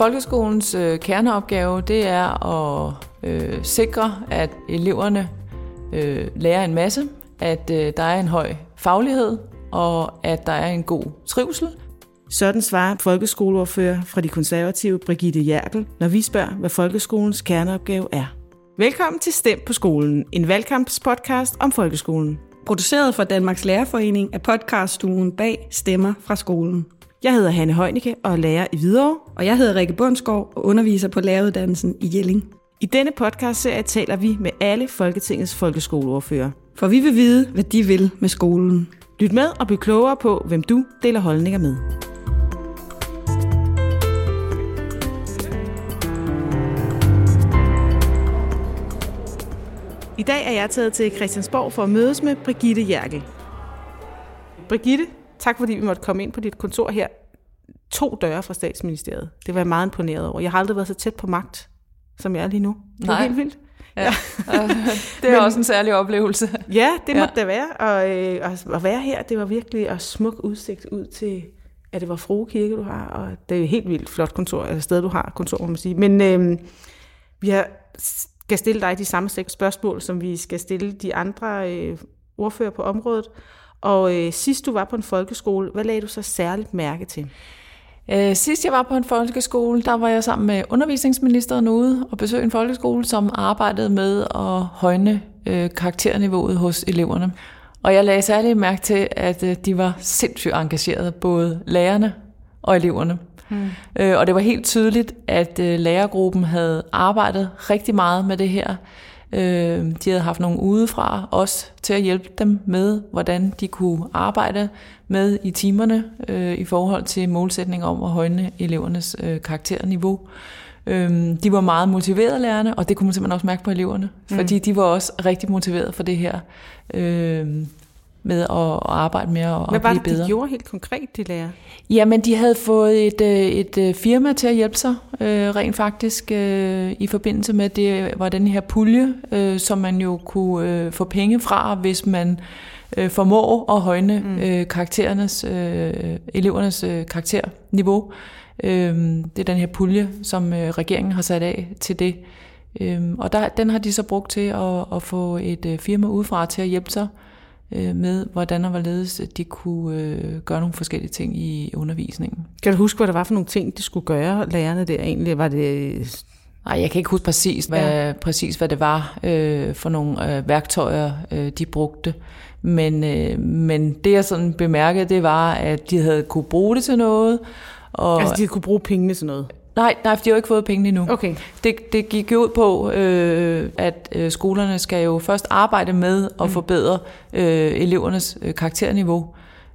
Folkeskolens øh, kerneopgave det er at øh, sikre, at eleverne øh, lærer en masse, at øh, der er en høj faglighed, og at der er en god trivsel. Sådan svarer folkeskoleordfører fra de konservative Brigitte Jærkel, når vi spørger, hvad folkeskolens kerneopgave er. Velkommen til Stem på skolen, en valgkampspodcast om folkeskolen. Produceret for Danmarks Lærerforening af podcaststuen bag Stemmer fra skolen. Jeg hedder Hanne Heunicke og er lærer i Hvidovre. Og jeg hedder Rikke Bundsgaard og underviser på læreruddannelsen i Jelling. I denne podcastserie taler vi med alle Folketingets folkeskoleordfører. For vi vil vide, hvad de vil med skolen. Lyt med og bliv klogere på, hvem du deler holdninger med. I dag er jeg taget til Christiansborg for at mødes med Brigitte Jærkel. Brigitte, tak fordi vi måtte komme ind på dit kontor her. To døre fra statsministeriet. Det var jeg meget imponeret over. Jeg har aldrig været så tæt på magt, som jeg er lige nu. Det er Nej. helt vildt. Ja. det er også en særlig oplevelse. Ja, det måtte Ja. ja. det være. Og, øh, og at være her, det var virkelig og smuk udsigt ud til, at det var Frue Kirke, du har. Og det er jo et helt vildt flot kontor, altså sted, du har kontor, må man sige. Men øh, vi har, skal stille dig de samme seks spørgsmål, som vi skal stille de andre øh, ordfører på området. Og øh, sidst du var på en folkeskole, hvad lagde du så særligt mærke til? Øh, Sidst jeg var på en folkeskole, der var jeg sammen med undervisningsministeren ude og besøgte en folkeskole, som arbejdede med at højne øh, karakterniveauet hos eleverne. Og jeg lagde særligt mærke til, at øh, de var sindssygt engagerede, både lærerne og eleverne. Mm. Øh, og det var helt tydeligt, at øh, lærergruppen havde arbejdet rigtig meget med det her. Øh, de havde haft nogen udefra også til at hjælpe dem med, hvordan de kunne arbejde med i timerne øh, i forhold til målsætning om at højne elevernes øh, karakterniveau. Øh, de var meget motiverede lærerne, og det kunne man simpelthen også mærke på eleverne, mm. fordi de var også rigtig motiverede for det her øh, med at, at arbejde med at, Hvad var blive det, bedre. de gjorde helt konkret, de lærer? Jamen, de havde fået et, øh, et øh, firma til at hjælpe sig, øh, rent faktisk, øh, i forbindelse med, det var den her pulje, øh, som man jo kunne øh, få penge fra, hvis man øh, formår at højne mm. øh, karakterernes, øh, elevernes øh, karakterniveau. Øh, det er den her pulje, som øh, regeringen har sat af til det. Øh, og der, den har de så brugt til at, at få et øh, firma udefra til at hjælpe sig øh, med, hvordan og hvorledes de kunne øh, gøre nogle forskellige ting i undervisningen. Kan du huske, hvad der var for nogle ting, de skulle gøre, lærerne der egentlig? Var det Nej, jeg kan ikke huske præcis, hvad, ja. præcis, hvad det var øh, for nogle øh, værktøjer, øh, de brugte. Men, øh, men det, jeg sådan bemærkede, det var, at de havde kunne bruge det til noget. Og, Altså, de kunne bruge pengene til noget? Nej, nej, for de har jo ikke fået pengene endnu. Okay. Det, det gik jo ud på, øh, at øh, skolerne skal jo først arbejde med at forbedre øh, elevernes øh, karakterniveau.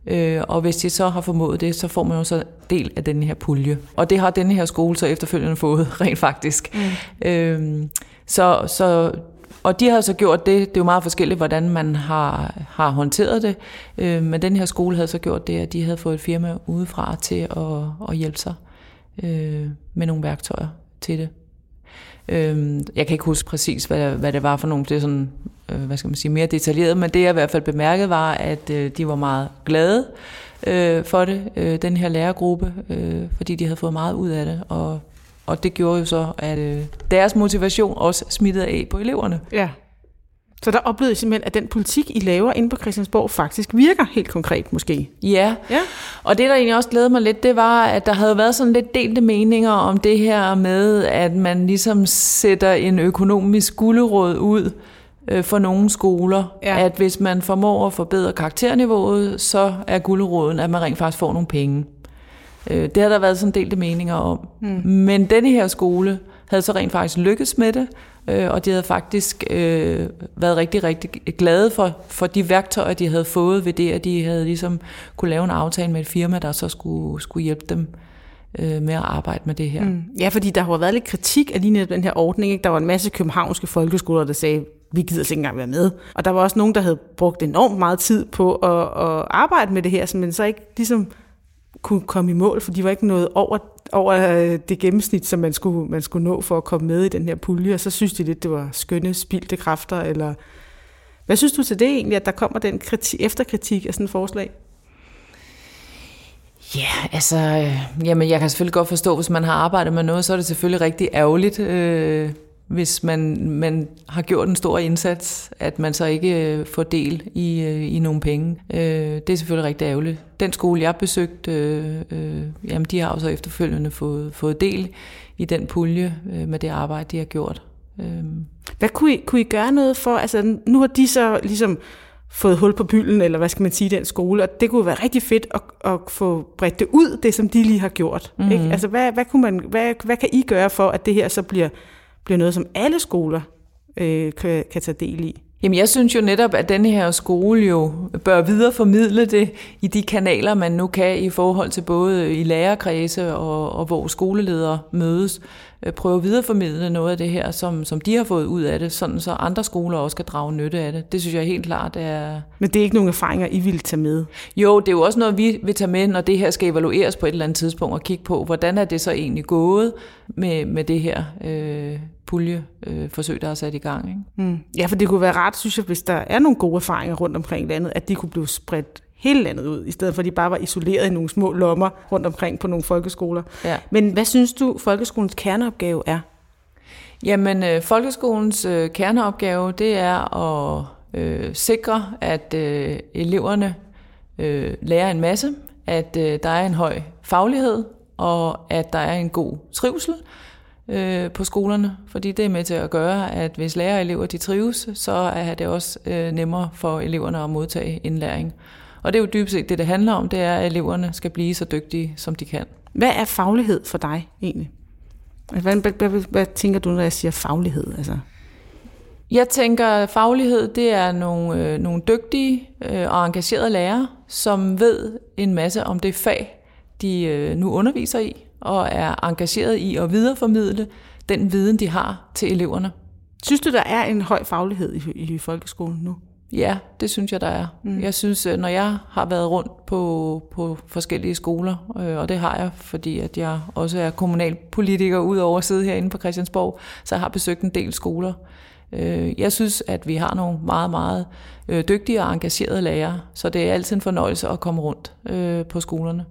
Øh, og hvis de så har formået det, så får man jo så del af den her pulje. Og det har denne her skole så efterfølgende fået, rent faktisk. Mm. Øh, så, så, og de har så gjort det, det er jo meget forskelligt, hvordan man har, har håndteret det. Øh, men den her skole havde så gjort det, at de havde fået et firma udefra til at, at hjælpe sig øh, med nogle værktøjer til det. Øh, jeg kan ikke huske præcis, hvad, hvad det var for nogle, det er sådan, øh, hvad skal man sige, mere detaljeret, men det jeg i hvert fald bemærkede var, at øh, de var meget glade øh, for det, øh, den her lærergruppe, øh, fordi de havde fået meget ud af det, og, og det gjorde jo så, at øh, deres motivation også smittede af på eleverne. Ja. Så der oplevede I simpelthen, at den politik, I laver inde på Christiansborg, faktisk virker helt konkret måske. Ja. Ja. Og det, der egentlig også glædede mig lidt, det var, at der havde været sådan lidt delte meninger om det her med, at man ligesom sætter en økonomisk gulderåd ud øh, for nogle skoler. Ja. At hvis man formår at forbedre karakterniveauet, så er gulderåden, at man rent faktisk får nogle penge. Øh, det har der været sådan delte meninger om. Mm. Men denne her skole havde så rent faktisk lykkes med det, øh, og de havde faktisk øh, været rigtig, rigtig glade for, for de værktøjer, de havde fået ved det, at de havde ligesom kunne lave en aftale med et firma, der så skulle, skulle hjælpe dem øh, med at arbejde med det her. Mm. Ja, fordi der har været lidt kritik af lige netop den her ordning. Ikke? Der var en masse københavnske folkeskoler, der sagde, vi gider altså ikke engang være med. Og der var også nogen, der havde brugt enormt meget tid på at, at arbejde med det her, men så ikke ligesom kunne komme i mål, for de var ikke noget over, over øh, det gennemsnit, som man skulle, man skulle nå for at komme med i den her pulje, og så synes de lidt, det var skønne spildte kræfter, eller hvad synes du til det egentlig, at der kommer den kritik, efterkritik af sådan et forslag? Ja, altså, øh, jamen, jeg kan selvfølgelig godt forstå, hvis man har arbejdet med noget, så er det selvfølgelig rigtig ærgerligt, øh, hvis man, man har gjort en stor indsats, at man så ikke øh, får del i, øh, i nogle penge. Øh, det er selvfølgelig rigtig ærgerligt. Den skole, jeg besøgte, øh, øh, jamen, de har jo så efterfølgende fået, fået del i den pulje øh, med det arbejde, de har gjort. Øh. Hvad kunne I, kunne I gøre noget for, altså nu har de så ligesom fået hul på bylden, eller hvad skal man sige, den skole, og det kunne være rigtig fedt at, at få bredt det ud, det som de lige har gjort. Mm-hmm. Ikke? Altså hvad, hvad, kunne man, hvad, hvad kan I gøre for, at det her så bliver, bliver noget, som alle skoler øh, kan, kan tage del i? Jamen jeg synes jo netop, at denne her skole jo bør videreformidle det i de kanaler, man nu kan i forhold til både i lærerkredse og, og hvor skoleledere mødes. Øh, prøve at videreformidle noget af det her, som, som de har fået ud af det, sådan så andre skoler også kan drage nytte af det. Det synes jeg helt klart er... Men det er ikke nogen erfaringer, I vil tage med? Jo, det er jo også noget, vi vil tage med, når det her skal evalueres på et eller andet tidspunkt, og kigge på, hvordan er det så egentlig gået med, med det her øh, puljeforsøg, øh, der er sat i gang. Ikke? Mm. Ja, for det kunne være rart, synes jeg, hvis der er nogle gode erfaringer rundt omkring landet, at de kunne blive spredt hele landet ud, i stedet for at de bare var isoleret i nogle små lommer rundt omkring på nogle folkeskoler. Ja. Men hvad synes du, folkeskolens kerneopgave er? Jamen, øh, folkeskolens øh, kerneopgave, det er at øh, sikre, at øh, eleverne øh, lærer en masse, at øh, der er en høj faglighed, og at der er en god trivsel øh, på skolerne, fordi det er med til at gøre, at hvis lærere og elever de trives, så er det også øh, nemmere for eleverne at modtage indlæring. Og det er jo dybest set det, det handler om, det er, at eleverne skal blive så dygtige, som de kan. Hvad er faglighed for dig egentlig? Hvad, hvad, hvad, hvad tænker du, når jeg siger faglighed? Altså? Jeg tænker, at faglighed det er nogle, øh, nogle dygtige øh, og engagerede lærere, som ved en masse om det fag, de øh, nu underviser i, og er engageret i at videreformidle den viden, de har til eleverne. Synes du, der er en høj faglighed i, i folkeskolen nu? Ja, det synes jeg, der er. Mm. Jeg synes, øh, når jeg har været rundt på, på forskellige skoler, øh, og det har jeg, fordi at jeg også er kommunalpolitiker, udover at sidde herinde på Christiansborg, så jeg har besøgt en del skoler. Øh, jeg synes, at vi har nogle meget, meget øh, dygtige og engagerede lærere, så det er altid en fornøjelse at komme rundt øh, på skolerne.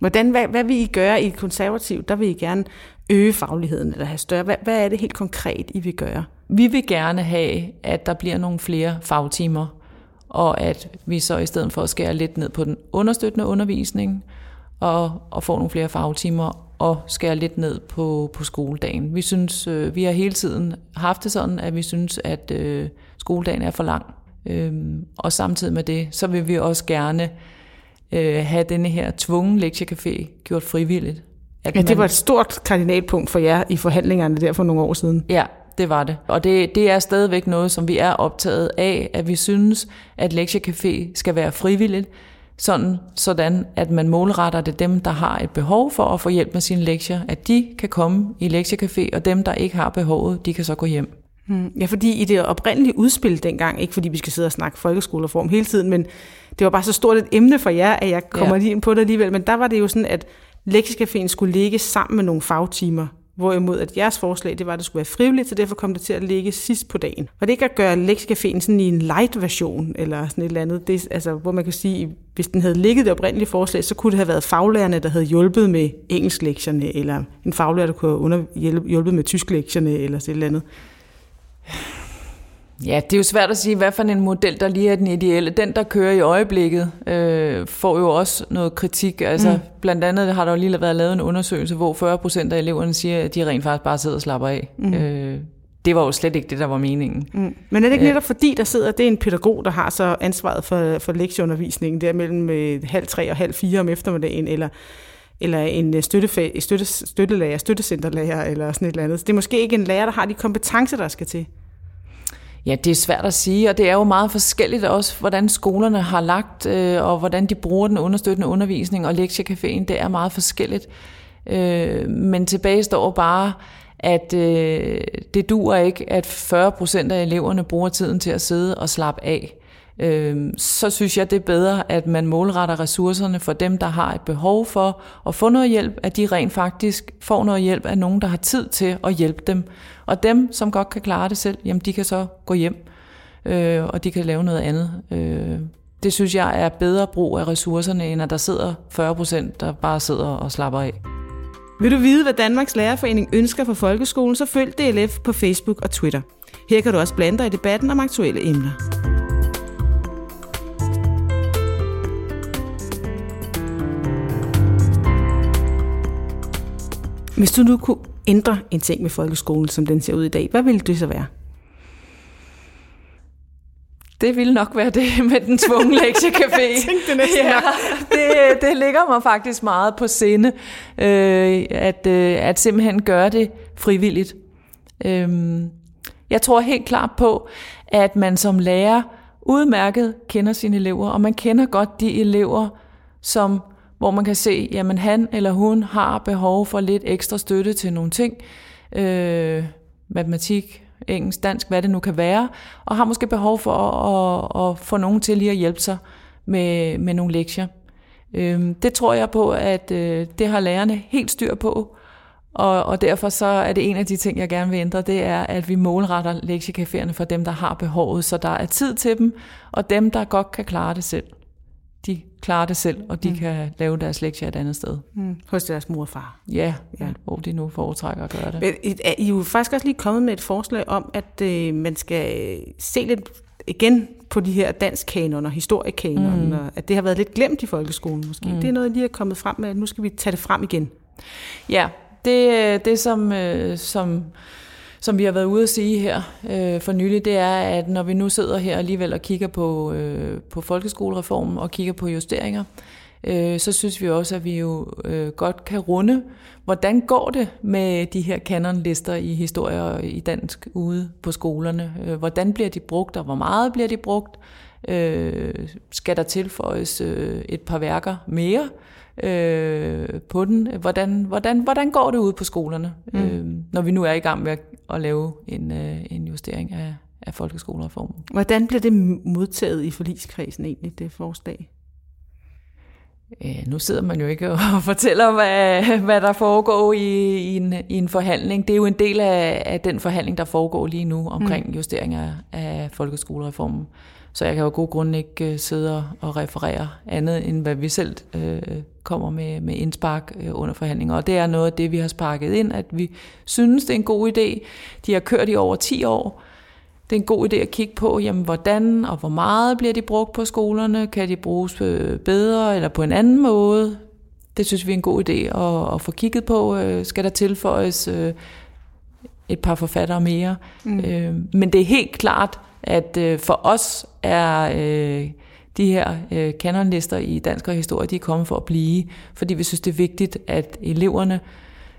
Hvordan, hvad, hvad vil I gøre i konservativ? Der vil I gerne øge fagligheden eller have større. Hvad, hvad er det helt konkret, I vil gøre? Vi vil gerne have, at der bliver nogle flere fagtimer, og at vi så i stedet for at skære lidt ned på den understøttende undervisning, og, og få nogle flere fagtimer, og skære lidt ned på, på skoledagen. Vi synes, øh, vi har hele tiden haft det sådan, at vi synes, at øh, skoledagen er for lang. Øhm, og samtidig med det, så vil vi også gerne øh, have denne her tvungen lektiecafé gjort frivilligt. At ja, det var et stort kardinalpunkt for jer i forhandlingerne der for nogle år siden. Ja, det var det. Og det, det er stadigvæk noget, som vi er optaget af, at vi synes, at lektiecafé skal være frivilligt, sådan, sådan at man målretter det dem, der har et behov for at få hjælp med sine lektier, at de kan komme i lektiecafé, og dem, der ikke har behovet, de kan så gå hjem. Hmm. Ja, fordi i det oprindelige udspil dengang, ikke fordi vi skal sidde og snakke folkeskolereform hele tiden, men det var bare så stort et emne for jer, at jeg kommer ja. lige ind på det alligevel, men der var det jo sådan, at lektiecaféen skulle ligge sammen med nogle fagtimer, hvorimod at jeres forslag, det var, at det skulle være frivilligt, så derfor kom det til at ligge sidst på dagen. Og det ikke at gøre lektiecaféen sådan i en light-version, eller sådan et eller andet, det, altså, hvor man kan sige, hvis den havde ligget det oprindelige forslag, så kunne det have været faglærerne, der havde hjulpet med engelsklektierne, eller en faglærer, der kunne have hjulpet med tysklektierne, eller sådan et eller andet. Ja, det er jo svært at sige, hvad for en model, der lige er den ideelle. Den, der kører i øjeblikket, øh, får jo også noget kritik. Altså, mm. Blandt andet har der jo lige været lavet en undersøgelse, hvor 40 procent af eleverne siger, at de rent faktisk bare sidder og slapper af. Mm. Øh, det var jo slet ikke det, der var meningen. Mm. Men er det ikke netop fordi, der sidder, det er en pædagog, der har så ansvaret for, for lektieundervisningen, der mellem øh, halv tre og halv fire om eftermiddagen, eller eller en øh, støttefag, støtte, støttelærer, støttecenterlærer, eller sådan et eller andet. Så det er måske ikke en lærer, der har de kompetencer, der skal til. Ja, det er svært at sige, og det er jo meget forskelligt også, hvordan skolerne har lagt, øh, og hvordan de bruger den understøttende undervisning, og lektiecaféen, det er meget forskelligt. Øh, men tilbage står bare, at øh, det duer ikke, at 40 procent af eleverne bruger tiden til at sidde og slappe af øh, så synes jeg, det er bedre, at man målretter ressourcerne for dem, der har et behov for at få noget hjælp, at de rent faktisk får noget hjælp af nogen, der har tid til at hjælpe dem. Og dem, som godt kan klare det selv, jamen de kan så gå hjem, øh, og de kan lave noget andet. Øh, Det synes jeg er bedre brug af ressourcerne, end at der sidder 40 procent, der bare sidder og slapper af. Vil du vide, hvad Danmarks Lærerforening ønsker for folkeskolen, så følg DLF på Facebook og Twitter. Her kan du også blande dig i debatten om aktuelle emner. Hvis du nu kunne ændre en ting med folkeskolen, som den ser ud i dag, hvad ville det så være? Det ville nok være det med den tvungne lektiecafé. det næsten ja, det, det ligger mig faktisk meget på sinde, øh, at, øh, at simpelthen gøre det frivilligt. Øh, jeg tror helt klart på, at man som lærer udmærket kender sine elever, og man kender godt de elever, som hvor man kan se, jamen han eller hun har behov for lidt ekstra støtte til nogle ting, øh, matematik, engelsk, dansk, hvad det nu kan være, og har måske behov for at, at, at få nogen til lige at hjælpe sig med, med nogle lektier. Øh, det tror jeg på, at øh, det har lærerne helt styr på, og, og derfor så er det en af de ting, jeg gerne vil ændre, det er, at vi målretter lektiecaféerne for dem, der har behovet, så der er tid til dem, og dem, der godt kan klare det selv de klarer det selv, og de mm. kan lave deres lektier et andet sted. Mm. Hos deres mor og far. Ja, ja, hvor de nu foretrækker at gøre det. Men I er jo faktisk også lige kommet med et forslag om, at øh, man skal se lidt igen på de her danskkanoner, historiekanoner, mm. og at det har været lidt glemt i folkeskolen måske. Mm. Det er noget, lige er kommet frem med, at nu skal vi tage det frem igen. Ja, det, det som, øh, som som vi har været ude at sige her øh, for nylig, det er, at når vi nu sidder her alligevel og kigger på, øh, på folkeskolereformen og kigger på justeringer, øh, så synes vi også, at vi jo øh, godt kan runde, hvordan går det med de her kanonlister i historie og i dansk ude på skolerne? Øh, hvordan bliver de brugt, og hvor meget bliver de brugt? Øh, skal der tilføjes øh, et par værker mere? øh, på den. Hvordan, hvordan, hvordan går det ud på skolerne, mm. øh, når vi nu er i gang med at, at lave en, øh, en justering af, af folkeskolereformen? Hvordan bliver det modtaget i forligskredsen egentlig, det forslag? Øh, nu sidder man jo ikke og fortæller, hvad, hvad der foregår i, i, en, i en forhandling. Det er jo en del af, af den forhandling, der foregår lige nu omkring mm. justering af, folkeskolereformen. Så jeg kan jo god grund ikke øh, sidde og referere andet, end hvad vi selv øh, kommer med, med indspark øh, under forhandlinger. Og det er noget af det, vi har sparket ind, at vi synes, det er en god idé. De har kørt i over 10 år. Det er en god idé at kigge på, jamen, hvordan og hvor meget bliver de brugt på skolerne? Kan de bruges øh, bedre eller på en anden måde? Det synes vi er en god idé at, at få kigget på. Øh, skal der tilføjes et par forfattere mere? Mm. Men det er helt klart, at for os er de her øh, kanonlister i dansk og historie, de er kommet for at blive, fordi vi synes, det er vigtigt, at eleverne,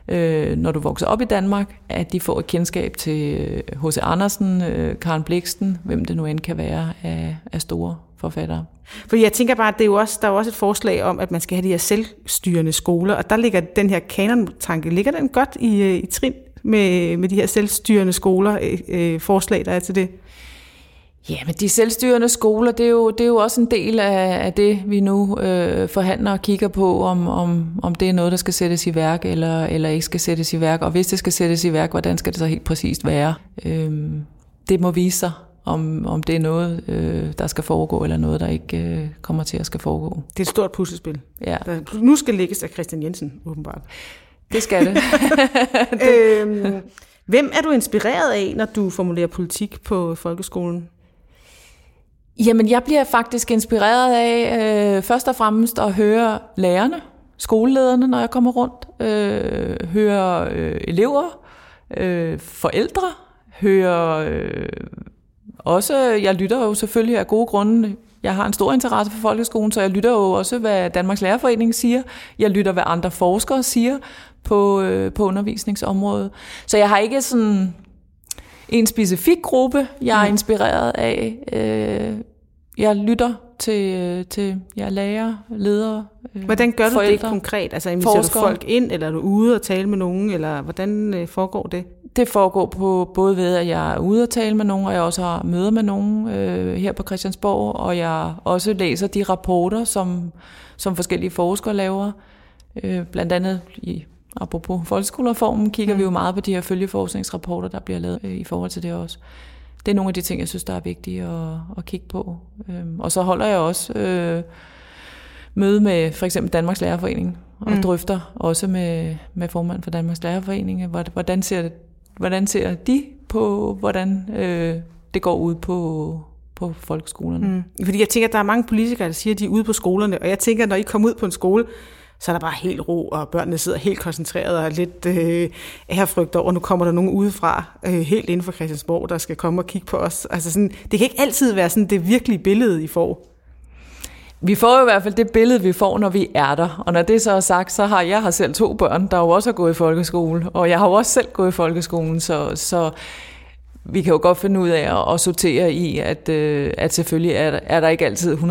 øh, når du vokser op i Danmark, at de får et kendskab til H.C. Øh, Andersen, øh, Karen Bliksten, hvem det nu end kan være af, af store forfattere. For jeg tænker bare, at det er jo også, der er jo også et forslag om, at man skal have de her selvstyrende skoler, og der ligger den her kanon-tanke, ligger den godt i, øh, i trin med, med de her selvstyrende skoler, øh, øh, forslag, der er til det? Ja, men de selvstyrende skoler, det er jo, det er jo også en del af, af det, vi nu øh, forhandler og kigger på, om, om, om det er noget, der skal sættes i værk, eller, eller ikke skal sættes i værk. Og hvis det skal sættes i værk, hvordan skal det så helt præcist være? Øh, det må vise sig, om, om det er noget, øh, der skal foregå, eller noget, der ikke øh, kommer til at skal foregå. Det er et stort puslespil, ja. der nu skal lægges af Christian Jensen, åbenbart. Det skal det. øhm, hvem er du inspireret af, når du formulerer politik på folkeskolen? Jamen, jeg bliver faktisk inspireret af øh, først og fremmest at høre lærerne, skolelederne, når jeg kommer rundt, øh, høre øh, elever, øh, forældre, høre øh, også, jeg lytter jo selvfølgelig af gode grunde, jeg har en stor interesse for folkeskolen, så jeg lytter jo også, hvad Danmarks Lærerforening siger. Jeg lytter, hvad andre forskere siger på, øh, på undervisningsområdet. Så jeg har ikke sådan en specifik gruppe, jeg er mm. inspireret af. Øh, jeg lytter til, øh, til jeg lærer, ledere, øh, Hvordan gør du forældre, det konkret? Altså inviterer du folk ind, eller er du ude og tale med nogen, eller hvordan øh, foregår det? Det foregår på både ved, at jeg er ude og tale med nogen, og jeg også har møder med nogen øh, her på Christiansborg, og jeg også læser de rapporter, som, som forskellige forskere laver. Øh, blandt andet i Apropos folkeskolereformen kigger mm. vi jo meget på de her følgeforskningsrapporter, der bliver lavet øh, i forhold til det også. det er nogle af de ting, jeg synes, der er vigtige at, at kigge på. Øhm, og så holder jeg også øh, møde med for eksempel Danmarks Lærerforening, og mm. drøfter også med, med formand for Danmarks Lærerforening, hvordan ser, hvordan ser de på, hvordan øh, det går ud på, på folkeskolerne. Mm. Fordi jeg tænker, at der er mange politikere, der siger, at de er ude på skolerne, og jeg tænker, at når I kommer ud på en skole, så er der bare helt ro, og børnene sidder helt koncentreret og lidt øh, ærefrygt over, nu kommer der nogen udefra, øh, helt inden for Christiansborg, der skal komme og kigge på os. Altså sådan, det kan ikke altid være sådan det virkelige billede, I får. Vi får jo i hvert fald det billede, vi får, når vi er der. Og når det så er sagt, så har jeg har selv to børn, der jo også har gået i folkeskole. Og jeg har jo også selv gået i folkeskolen, så, så vi kan jo godt finde ud af at, sortere i, at, øh, at selvfølgelig er, er der ikke altid 100%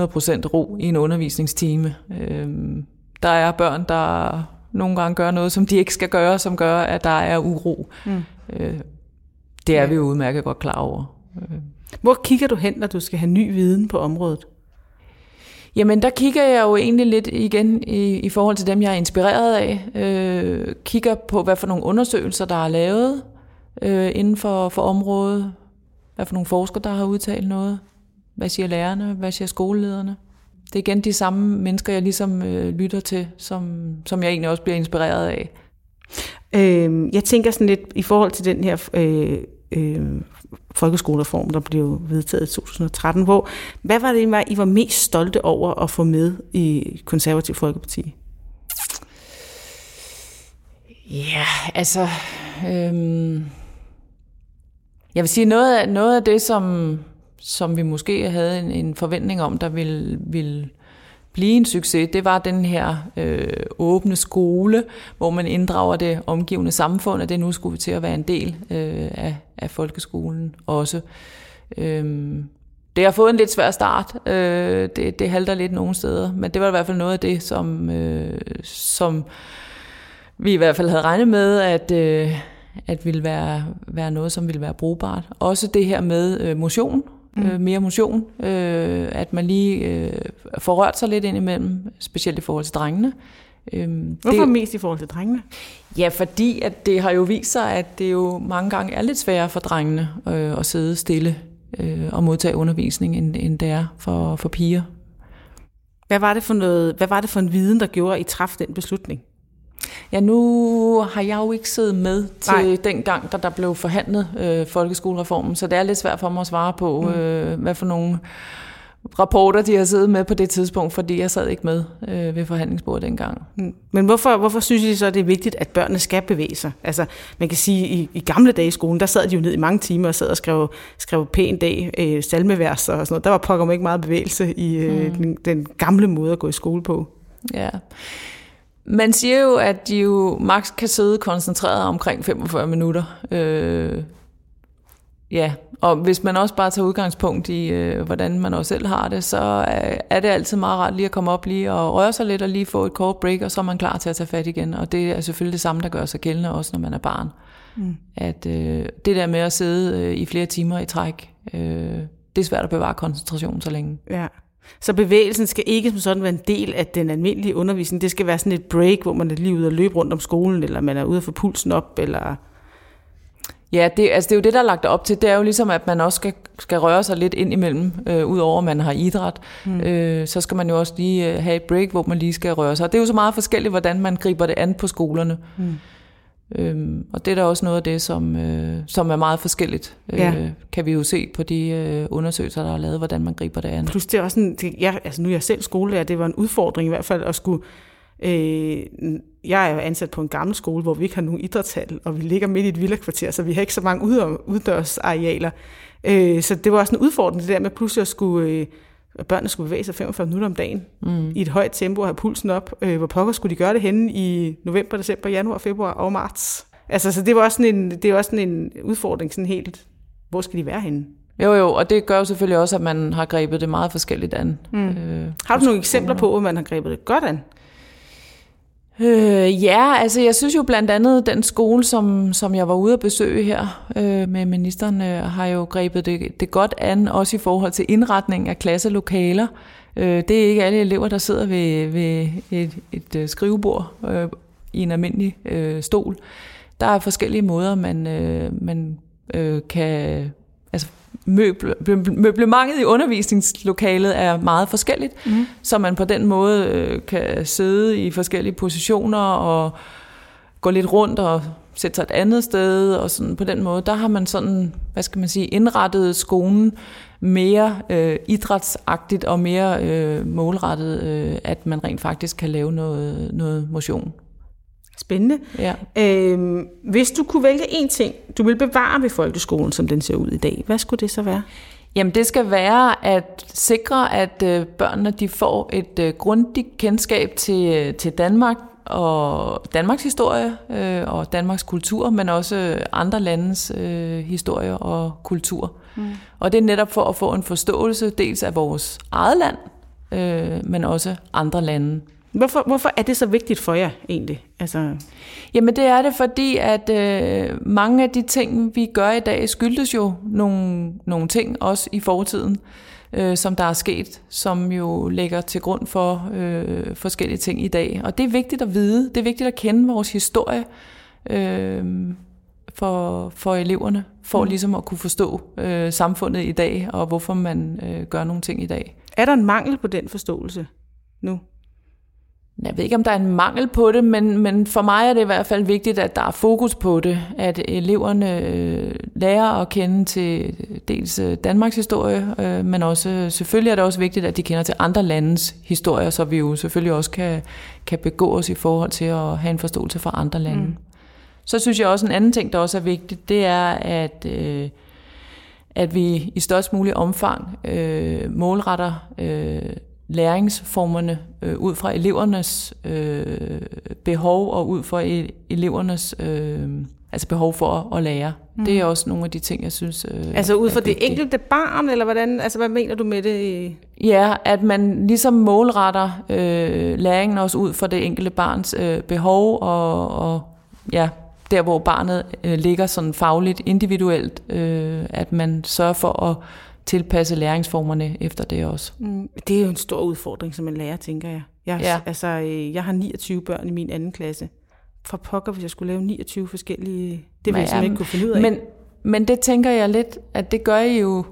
ro i en undervisningstime. Øhm, der er børn, der nogle gange gør noget, som de ikke skal gøre, som gør, at der er uro. Mm. Øh, det er ja. vi jo udmærket godt klar over. Hvor kigger du hen, når du skal have ny viden på området? Jamen, der kigger jeg jo egentlig lidt igen i, i forhold til dem, jeg er inspireret af. Øh, kigger på, hvad for nogle undersøgelser, der er lavet øh, inden for, for området. Hvad for nogle forskere, der har udtalt noget. Hvad siger lærerne? Hvad siger skolelederne? Det er igen de samme mennesker, jeg ligesom øh, lytter til, som, som jeg egentlig også bliver inspireret af. Øh, jeg tænker sådan lidt i forhold til den her øh, øh, folkeskolereform, der blev vedtaget i 2013. Hvor, hvad var det, I var mest stolte over at få med i Konservativ Folkeparti? Ja, altså... Øhm, jeg vil sige, noget af, noget af det, som, som vi måske havde en, en forventning om, der ville, ville blive en succes, det var den her øh, åbne skole, hvor man inddrager det omgivende samfund, og det nu skulle vi til at være en del øh, af, af folkeskolen også. Øhm, det har fået en lidt svær start. Øh, det, det halter lidt nogle steder, men det var i hvert fald noget af det, som, øh, som vi i hvert fald havde regnet med, at, øh, at ville være, være noget, som ville være brugbart. Også det her med øh, motion, mm. øh, mere motion, øh, at man lige øh, får rørt sig lidt ind imellem, specielt i forhold til drengene. Øh, Hvorfor det, mest i forhold til drengene? Ja, fordi at det har jo vist sig, at det jo mange gange er lidt sværere for drengene øh, at sidde stille øh, og modtage undervisning, end, end det er for, for piger. Hvad var, det for noget, hvad var det for en viden, der gjorde, at I træffede den beslutning? Ja, nu har jeg jo ikke siddet med til Nej. den gang, da der blev forhandlet øh, folkeskolereformen, så det er lidt svært for mig at svare på, mm. øh, hvad for nogle rapporter, de har siddet med på det tidspunkt, fordi jeg sad ikke med øh, ved forhandlingsbordet dengang. Mm. Men hvorfor, hvorfor synes I så, at det er vigtigt, at børnene skal bevæge sig? Altså, man kan sige, i, i gamle dage i skolen, der sad de jo ned i mange timer og sad og skrev, skrev pænt dag, øh, salmevers og sådan noget. Der var pokker ikke meget bevægelse i øh, mm. den, den gamle måde at gå i skole på. Ja. Man siger jo, at de jo max kan sidde koncentreret omkring 45 minutter. Øh, ja, og hvis man også bare tager udgangspunkt i, øh, hvordan man også selv har det, så er, er det altid meget rart lige at komme op lige og røre sig lidt og lige få et kort break, og så er man klar til at tage fat igen. Og det er selvfølgelig det samme, der gør sig gældende også, når man er barn. Mm. At øh, det der med at sidde øh, i flere timer i træk, øh, det er svært at bevare koncentration så længe. Ja. Så bevægelsen skal ikke som sådan være en del af den almindelige undervisning. Det skal være sådan et break, hvor man er lige ude og løbe rundt om skolen, eller man er ude at få pulsen op, eller... Ja, det, altså det er jo det, der er lagt op til. Det er jo ligesom, at man også skal, skal røre sig lidt ind imellem, øh, udover at man har idræt. Mm. Øh, så skal man jo også lige øh, have et break, hvor man lige skal røre sig. Og det er jo så meget forskelligt, hvordan man griber det an på skolerne. Mm. Øhm, og det er da også noget af det, som, øh, som er meget forskelligt, øh, ja. kan vi jo se på de øh, undersøgelser, der er lavet, hvordan man griber det an. Plus det er også en, det, jeg, altså nu er jeg selv skolelærer, det var en udfordring i hvert fald at skulle, øh, jeg er jo ansat på en gammel skole, hvor vi ikke har nogen idrætshal, og vi ligger midt i et villakvarter, så vi har ikke så mange uddørsarealer. Øh, så det var også en udfordring, det der med pludselig at skulle... Øh, at børnene skulle bevæge sig 45 minutter om dagen mm. i et højt tempo og have pulsen op. Øh, hvor pokker skulle de gøre det henne i november, december, januar, februar og marts? Altså, så det var også sådan en, det er også sådan en udfordring, sådan helt, hvor skal de være henne? Jo, jo, og det gør jo selvfølgelig også, at man har grebet det meget forskelligt an. Mm. Øh, har du nogle eksempler på, at man har grebet det godt an? Øh, ja, altså jeg synes jo blandt andet, den skole, som, som jeg var ude at besøge her øh, med ministeren, øh, har jo grebet det, det godt an, også i forhold til indretning af klasselokaler. Øh, det er ikke alle elever, der sidder ved, ved et, et, øh, skrivebord øh, i en almindelig øh, stol. Der er forskellige måder, man, øh, man øh, kan altså møble, møblementet i undervisningslokalet er meget forskelligt, mm. så man på den måde øh, kan sidde i forskellige positioner og gå lidt rundt og sætte sig et andet sted, og sådan på den måde, der har man sådan, hvad skal man sige, indrettet skolen mere øh, idrætsagtigt og mere øh, målrettet, øh, at man rent faktisk kan lave noget, noget motion. Spændende. Ja. Øhm, hvis du kunne vælge en ting, du vil bevare ved folkeskolen, som den ser ud i dag, hvad skulle det så være? Jamen det skal være at sikre, at øh, børnene de får et øh, grundigt kendskab til, øh, til Danmark og Danmarks historie øh, og Danmarks kultur, men også andre landes øh, historie og kultur. Mm. Og det er netop for at få en forståelse dels af vores eget land, øh, men også andre lande. Hvorfor, hvorfor er det så vigtigt for jer egentlig? Altså... Jamen det er det, fordi at øh, mange af de ting, vi gør i dag, skyldes jo nogle, nogle ting, også i fortiden, øh, som der er sket, som jo ligger til grund for øh, forskellige ting i dag. Og det er vigtigt at vide, det er vigtigt at kende vores historie øh, for, for eleverne, for mm. ligesom at kunne forstå øh, samfundet i dag, og hvorfor man øh, gør nogle ting i dag. Er der en mangel på den forståelse nu? Jeg ved ikke, om der er en mangel på det, men, men for mig er det i hvert fald vigtigt, at der er fokus på det, at eleverne øh, lærer at kende til dels øh, Danmarks historie, øh, men også selvfølgelig er det også vigtigt, at de kender til andre landes historie, så vi jo selvfølgelig også kan, kan begå os i forhold til at have en forståelse for andre lande. Mm. Så synes jeg også en anden ting, der også er vigtigt, det er, at, øh, at vi i størst mulig omfang øh, målretter øh, læringsformerne øh, ud fra elevernes øh, behov og ud fra elevernes øh, altså behov for at, at lære. Mm. Det er også nogle af de ting, jeg synes øh, Altså ud fra det vigtigt. enkelte barn, eller hvordan, altså hvad mener du med det? Ja, at man ligesom målretter øh, læringen også ud fra det enkelte barns øh, behov og, og ja, der hvor barnet øh, ligger sådan fagligt individuelt, øh, at man sørger for at tilpasse læringsformerne efter det også. Mm, det er jo en stor udfordring som en lærer, tænker jeg. Jeg, ja. altså, øh, jeg har 29 børn i min anden klasse. For pokker, hvis jeg skulle lave 29 forskellige... Det ville jeg simpelthen ikke kunne finde ud af. Men, men det tænker jeg lidt, at det gør jeg jo...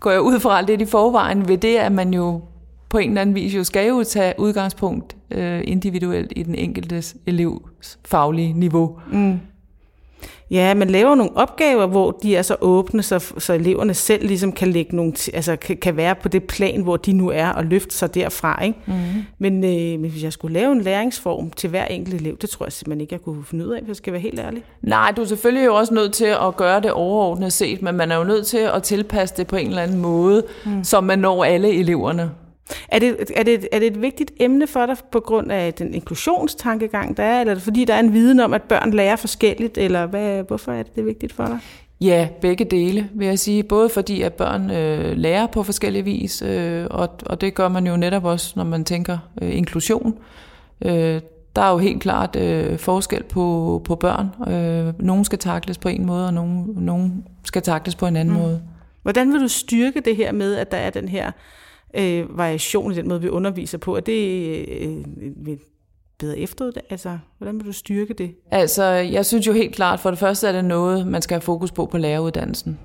Går jeg ud fra lidt i forvejen ved det, at man jo på en eller anden vis jo skal jo tage udgangspunkt øh, individuelt i den enkeltes elevs faglige niveau. Mm. Ja, man laver nogle opgaver, hvor de er så åbne, så, så eleverne selv ligesom kan, lægge nogle, altså kan, kan være på det plan, hvor de nu er, og løfte sig derfra. Ikke? Mm. Men, øh, men hvis jeg skulle lave en læringsform til hver enkelt elev, det tror jeg simpelthen ikke, jeg kunne finde ud af, hvis jeg skal være helt ærlig. Nej, du er selvfølgelig jo også nødt til at gøre det overordnet set, men man er jo nødt til at tilpasse det på en eller anden måde, mm. så man når alle eleverne. Er det, er, det, er det et vigtigt emne for dig på grund af den inklusionstankegang, der er, eller er det fordi, der er en viden om, at børn lærer forskelligt, eller hvad, hvorfor er det, det vigtigt for dig? Ja, begge dele, vil jeg sige. Både fordi, at børn øh, lærer på forskellige vis, øh, og, og det gør man jo netop også, når man tænker øh, inklusion. Øh, der er jo helt klart øh, forskel på, på børn. Øh, nogle skal takles på en måde, og nogle, nogle skal takles på en anden mm. måde. Hvordan vil du styrke det her med, at der er den her øh, variation i den måde, vi underviser på? Er det øh, øh, bedre efteruddannet? Altså, hvordan vil du styrke det? Altså, jeg synes jo helt klart, for det første er det noget, man skal have fokus på på læreruddannelsen.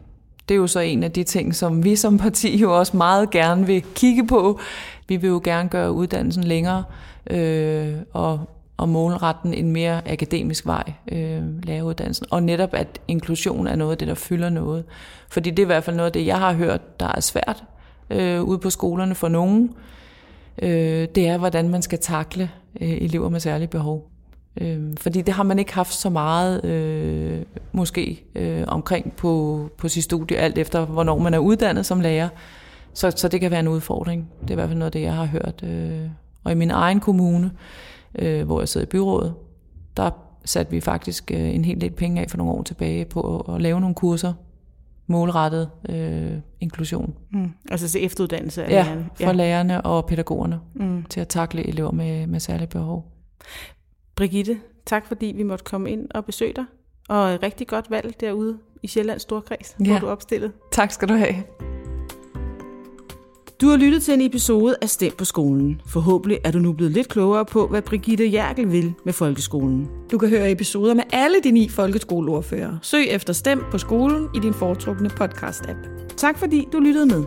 Det er jo så en af de ting, som vi som parti jo også meget gerne vil kigge på. Vi vil jo gerne gøre uddannelsen længere øh, og, og målretten en mere akademisk vej, øh, læreruddannelsen. Og netop, at inklusion er noget af det, der fylder noget. Fordi det er i hvert fald noget af det, jeg har hørt, der er svært øh, ude på skolerne for nogen, øh, det er, hvordan man skal takle øh, elever med særlige behov. Øh, fordi det har man ikke haft så meget øh, måske øh, omkring på, på sit studie, alt efter hvornår man er uddannet som lærer. Så, så det kan være en udfordring. Det er i hvert fald noget af det, jeg har hørt. Øh. Og i min egen kommune, øh, hvor jeg sidder i byrådet, der satte vi faktisk øh, en hel del penge af for nogle år tilbage på at lave nogle kurser målrettet øh, inklusion. Mm. Altså til efteruddannelse af ja, lærerne? for ja. lærerne og pædagogerne mm. til at takle elever med, med særlige behov. Brigitte, tak fordi vi måtte komme ind og besøge dig. Og rigtig godt valg derude i Sjællands Storkreds, ja. hvor du opstillet. Tak skal du have. Du har lyttet til en episode af Stem på skolen. Forhåbentlig er du nu blevet lidt klogere på, hvad Brigitte Jærkel vil med folkeskolen. Du kan høre episoder med alle de ni folkeskoleordfører. Søg efter Stem på skolen i din foretrukne podcast-app. Tak fordi du lyttede med.